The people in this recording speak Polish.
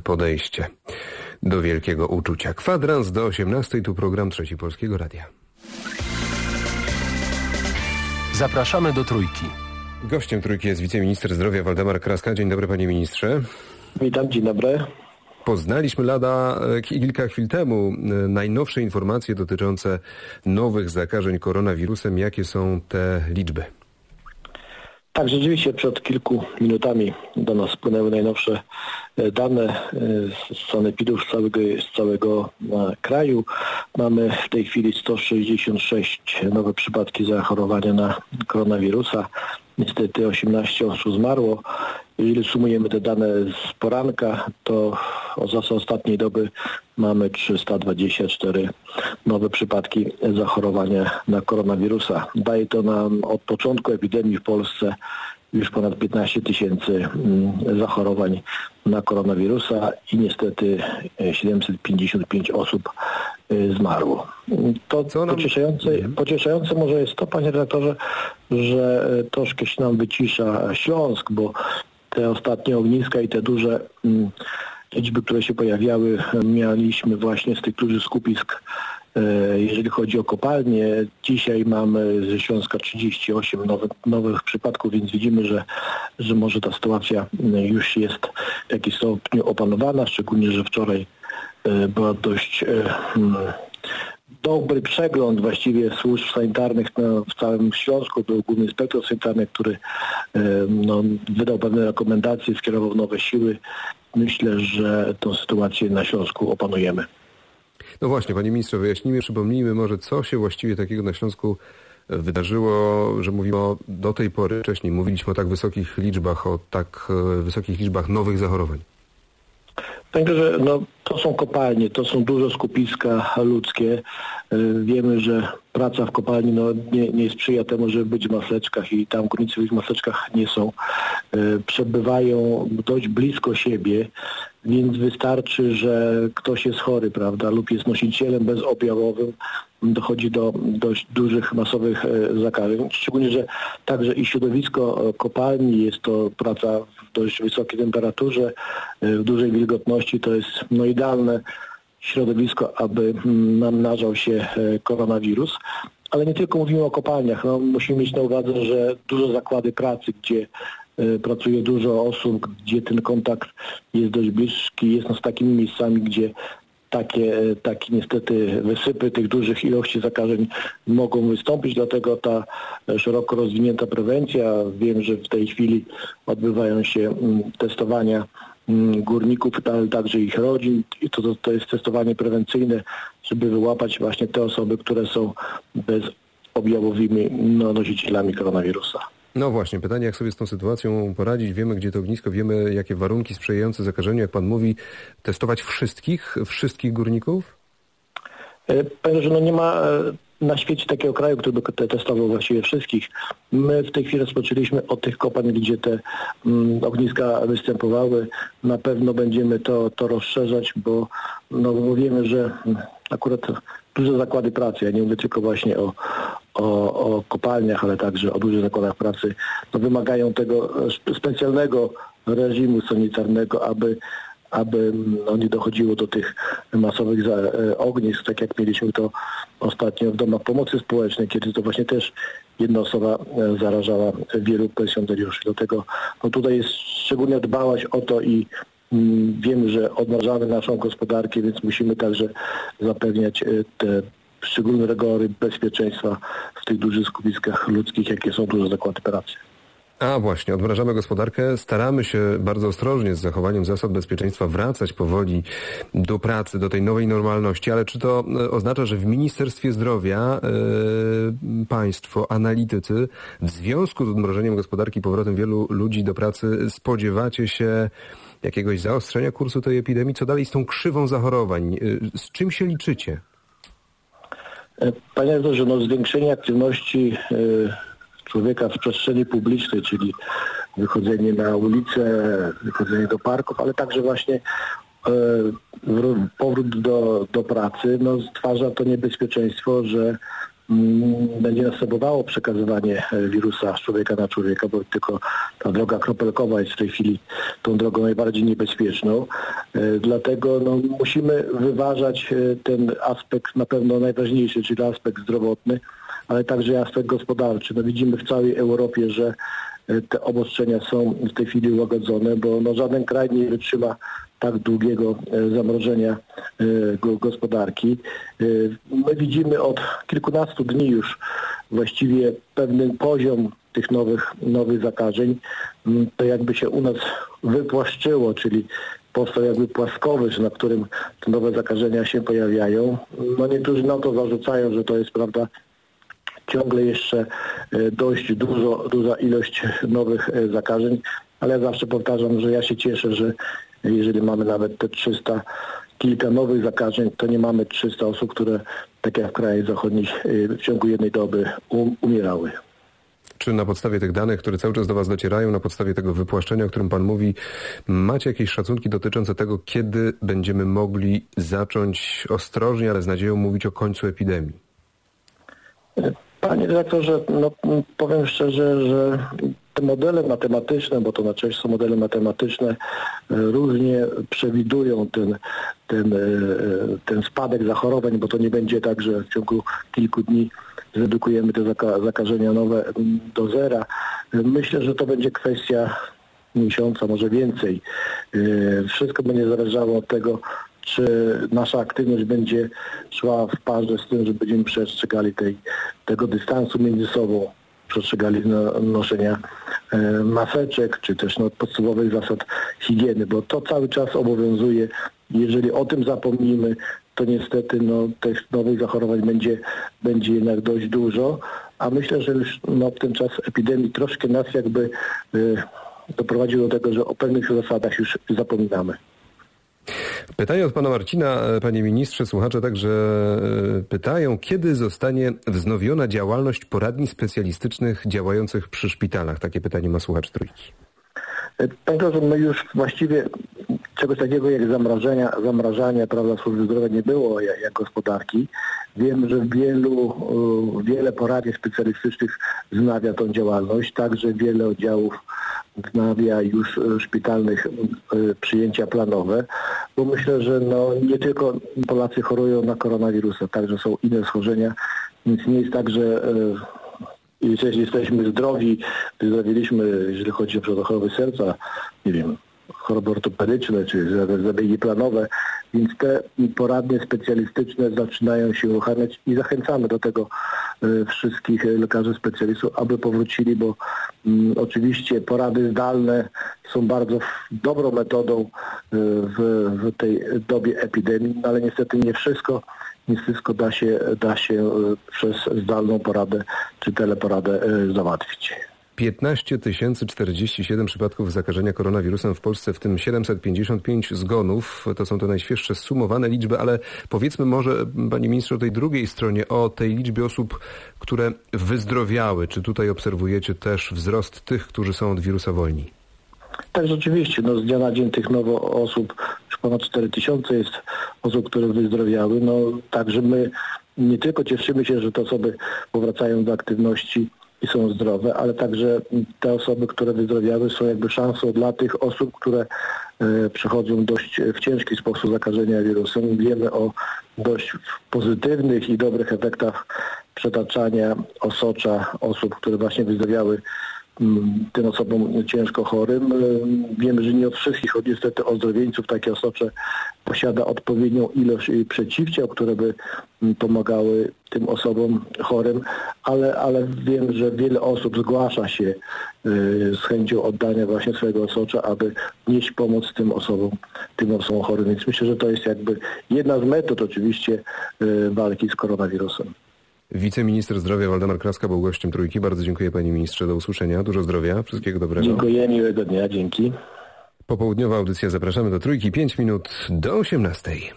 podejście do wielkiego uczucia. Kwadrans do 18, tu program Trzeci Polskiego Radia. Zapraszamy do Trójki. Gościem Trójki jest wiceminister zdrowia Waldemar Kraska. Dzień dobry panie ministrze. Witam, dzień dobry. Poznaliśmy lada e, kilka chwil temu e, najnowsze informacje dotyczące nowych zakażeń koronawirusem. Jakie są te liczby? Tak, rzeczywiście przed kilku minutami do nas spłynęły najnowsze e, dane z sanepidów z całego, z całego kraju. Mamy w tej chwili 166 nowe przypadki zachorowania na koronawirusa. Niestety 18 osób zmarło. Jeżeli sumujemy te dane z poranka, to za ostatniej doby mamy 324 nowe przypadki zachorowania na koronawirusa. Daje to nam od początku epidemii w Polsce już ponad 15 tysięcy mm, zachorowań na koronawirusa i niestety 755 osób y, zmarło. To pocieszające, mhm. pocieszające może jest to, panie redaktorze, że y, troszkę się nam wycisza Śląsk, bo te ostatnie ogniska i te duże mm, liczby, które się pojawiały, mieliśmy właśnie z tych dużych skupisk E, jeżeli chodzi o kopalnie, dzisiaj mamy ze Śląska 38 nowych, nowych przypadków, więc widzimy, że, że może ta sytuacja e, już jest w jakimś stopniu opanowana, szczególnie, że wczoraj e, była dość hmm, dobry przegląd właściwie służb sanitarnych w całym Śląsku. Był główny inspektor sanitarny, który no, wydał pewne rekomendacje, skierował nowe siły. Myślę, że tę sytuację na Śląsku opanujemy. No właśnie, panie ministrze, wyjaśnijmy, przypomnijmy może, co się właściwie takiego na Śląsku wydarzyło, że mówimy o, do tej pory, wcześniej mówiliśmy o tak wysokich liczbach, o tak e, wysokich liczbach nowych zachorowań. Także no, to są kopalnie, to są duże skupiska ludzkie. E, wiemy, że praca w kopalni no, nie, nie sprzyja temu, żeby być w maseczkach i tam górnicy w ich maseczkach nie są. E, przebywają dość blisko siebie, więc wystarczy, że ktoś jest chory, prawda, lub jest nosicielem bezobjawowym, dochodzi do dość dużych, masowych e, zakażeń. Szczególnie, że także i środowisko kopalni jest to praca dość wysokiej temperaturze, w dużej wilgotności, to jest no, idealne środowisko, aby mm, namnażał się e, koronawirus. Ale nie tylko mówimy o kopalniach. No, musimy mieć na uwadze, że dużo zakłady pracy, gdzie e, pracuje dużo osób, gdzie ten kontakt jest dość bliski, jest no z takimi miejscami, gdzie takie, takie niestety wysypy tych dużych ilości zakażeń mogą wystąpić, dlatego ta szeroko rozwinięta prewencja, wiem, że w tej chwili odbywają się mm, testowania Mm, górników, ale także ich rodzin. I to, to jest testowanie prewencyjne, żeby wyłapać właśnie te osoby, które są bezobjawowymi no, nosicielami koronawirusa. No właśnie, pytanie jak sobie z tą sytuacją poradzić. Wiemy, gdzie to ognisko, wiemy, jakie warunki sprzyjające zakażeniu, jak pan mówi, testować wszystkich, wszystkich górników? E, Panie, że no nie ma e, na świecie takiego kraju, który by testował właściwie wszystkich. My w tej chwili rozpoczęliśmy od tych kopalń, gdzie te mm, ogniska występowały. Na pewno będziemy to, to rozszerzać, bo, no, bo wiemy, że akurat duże zakłady pracy, ja nie mówię tylko właśnie o, o, o kopalniach, ale także o dużych zakładach pracy, no, wymagają tego specjalnego reżimu sanitarnego, aby aby no, nie dochodziło do tych masowych e, ognisk, tak jak mieliśmy to ostatnio w domach pomocy społecznej, kiedy to właśnie też jedna osoba e, zarażała wielu pensjonariuszy. Dlatego no, tutaj jest szczególnie dbałość o to i mm, wiemy, że odmrażamy naszą gospodarkę, więc musimy także zapewniać e, te szczególne rygory bezpieczeństwa w tych dużych skupiskach ludzkich, jakie są duże zakłady pracy. A właśnie, odmrażamy gospodarkę, staramy się bardzo ostrożnie z zachowaniem zasad bezpieczeństwa wracać powoli do pracy, do tej nowej normalności, ale czy to e, oznacza, że w Ministerstwie Zdrowia yy, państwo, analitycy w związku z odmrożeniem gospodarki, powrotem wielu ludzi do pracy spodziewacie się jakiegoś zaostrzenia kursu tej epidemii? Co dalej z tą krzywą zachorowań? E, z czym się liczycie? Panie doktorze, no zwiększenie aktywności yy człowieka w przestrzeni publicznej, czyli wychodzenie na ulicę, wychodzenie do parków, ale także właśnie e, powrót do, do pracy, no, stwarza to niebezpieczeństwo, że będzie następowało przekazywanie e, wirusa z człowieka na człowieka, bo tylko ta droga kropelkowa jest w tej chwili tą drogą najbardziej niebezpieczną. E, dlatego no, musimy wyważać e, ten aspekt na pewno najważniejszy, czyli aspekt zdrowotny, ale także aspekt gospodarczy. No, widzimy w całej Europie, że te obostrzenia są w tej chwili ułagodzone, bo no, żaden kraj nie wytrzyma tak długiego e, zamrożenia e, gospodarki. E, my widzimy od kilkunastu dni już właściwie pewien poziom tych nowych, nowych zakażeń. Mm, to jakby się u nas wypłaszczyło, czyli powstał jakby płaskowyż, na którym te nowe zakażenia się pojawiają. No niektórzy na to zarzucają, że to jest prawda ciągle jeszcze dość dużo, duża ilość nowych zakażeń, ale ja zawsze powtarzam, że ja się cieszę, że jeżeli mamy nawet te 300 kilka nowych zakażeń, to nie mamy 300 osób, które tak jak w krajach zachodnich y, w ciągu jednej doby um, umierały. Czy na podstawie tych danych, które cały czas do Was docierają, na podstawie tego wypłaszczenia, o którym Pan mówi, macie jakieś szacunki dotyczące tego, kiedy będziemy mogli zacząć ostrożnie, ale z nadzieją mówić o końcu epidemii? Panie dyrektorze, no, powiem szczerze, że te modele matematyczne, bo to na część są modele matematyczne, e, różnie przewidują ten, ten, e, ten spadek zachorowań, bo to nie będzie tak, że w ciągu kilku dni zredukujemy te zakażenia nowe do zera. Myślę, że to będzie kwestia miesiąca, może więcej. E, wszystko będzie zależało od tego, czy nasza aktywność będzie szła w parze z tym, że będziemy przestrzegali tej, tego dystansu między sobą, przestrzegali no, noszenia e, maseczek, czy też no, podstawowych zasad higieny, bo to cały czas obowiązuje. Jeżeli o tym zapomnimy, to niestety no, tych nowych zachorowań będzie, będzie jednak dość dużo, a myślę, że już no, ten czas epidemii troszkę nas jakby y, doprowadził do tego, że o pewnych zasadach już zapominamy. Pytanie od pana Marcina, e, panie ministrze, słuchacze także e, pytają, kiedy zostanie wznowiona działalność poradni specjalistycznych działających przy szpitalach? Takie pytanie ma słuchacz trójki. E, panie że my już właściwie czegoś takiego jak zamrażania, zamrażanie prawda, służby zdrowia nie było jak, jak gospodarki. Wiem, że wielu, wiele poradni specjalistycznych wznawia tą działalność, także wiele oddziałów wznawia już szpitalnych przyjęcia planowe bo myślę, że no, nie tylko Polacy chorują na koronawirusa, także są inne schorzenia, więc nie jest tak, że e, jeżeli jesteśmy zdrowi, wyzdrowiliśmy, jeżeli chodzi o choroby serca, nie wiem, choroby ortopedyczne czy zabiegi planowe, więc te poradnie specjalistyczne zaczynają się uruchamiać i zachęcamy do tego e, wszystkich lekarzy specjalistów, aby powrócili, bo mm, oczywiście porady zdalne są bardzo dobrą metodą e, w, w tej dobie epidemii, no ale niestety nie wszystko nie wszystko da się, da się e, przez zdalną poradę czy teleporadę załatwić. 15 047 przypadków zakażenia koronawirusem w Polsce, w tym 755 zgonów. To są te najświeższe sumowane liczby, ale powiedzmy może, panie ministrze, o tej drugiej stronie, o tej liczbie osób, które wyzdrowiały. Czy tutaj obserwujecie też wzrost tych, którzy są od wirusa wolni? Tak, rzeczywiście. No, z dnia na dzień tych nowo osób, już ponad 4 tysiące jest osób, które wyzdrowiały. No, także my nie tylko cieszymy się, że te osoby powracają do aktywności i są zdrowe, ale także te osoby, które wyzdrowiały są jakby szansą dla tych osób, które e, przechodzą dość w ciężki sposób zakażenia wirusem. Wiemy o dość pozytywnych i dobrych efektach przetaczania osocza osób, które właśnie wyzdrowiały tym osobom ciężko chorym. Wiemy, że nie od wszystkich, od niestety ozdrowieńców takie osocze posiada odpowiednią ilość przeciwciał, które by pomagały tym osobom chorym, ale, ale wiem, że wiele osób zgłasza się y, z chęcią oddania właśnie swojego osocza, aby nieść pomoc tym osobom, tym osobom chorym. Więc myślę, że to jest jakby jedna z metod oczywiście y, walki z koronawirusem. Wiceminister zdrowia Waldemar Kraska był gościem Trójki. Bardzo dziękuję panie ministrze. Do usłyszenia. Dużo zdrowia. Wszystkiego dobrego. Dziękuję. Miłego dnia. Dzięki. Popołudniowa audycja. Zapraszamy do Trójki. Pięć minut do osiemnastej.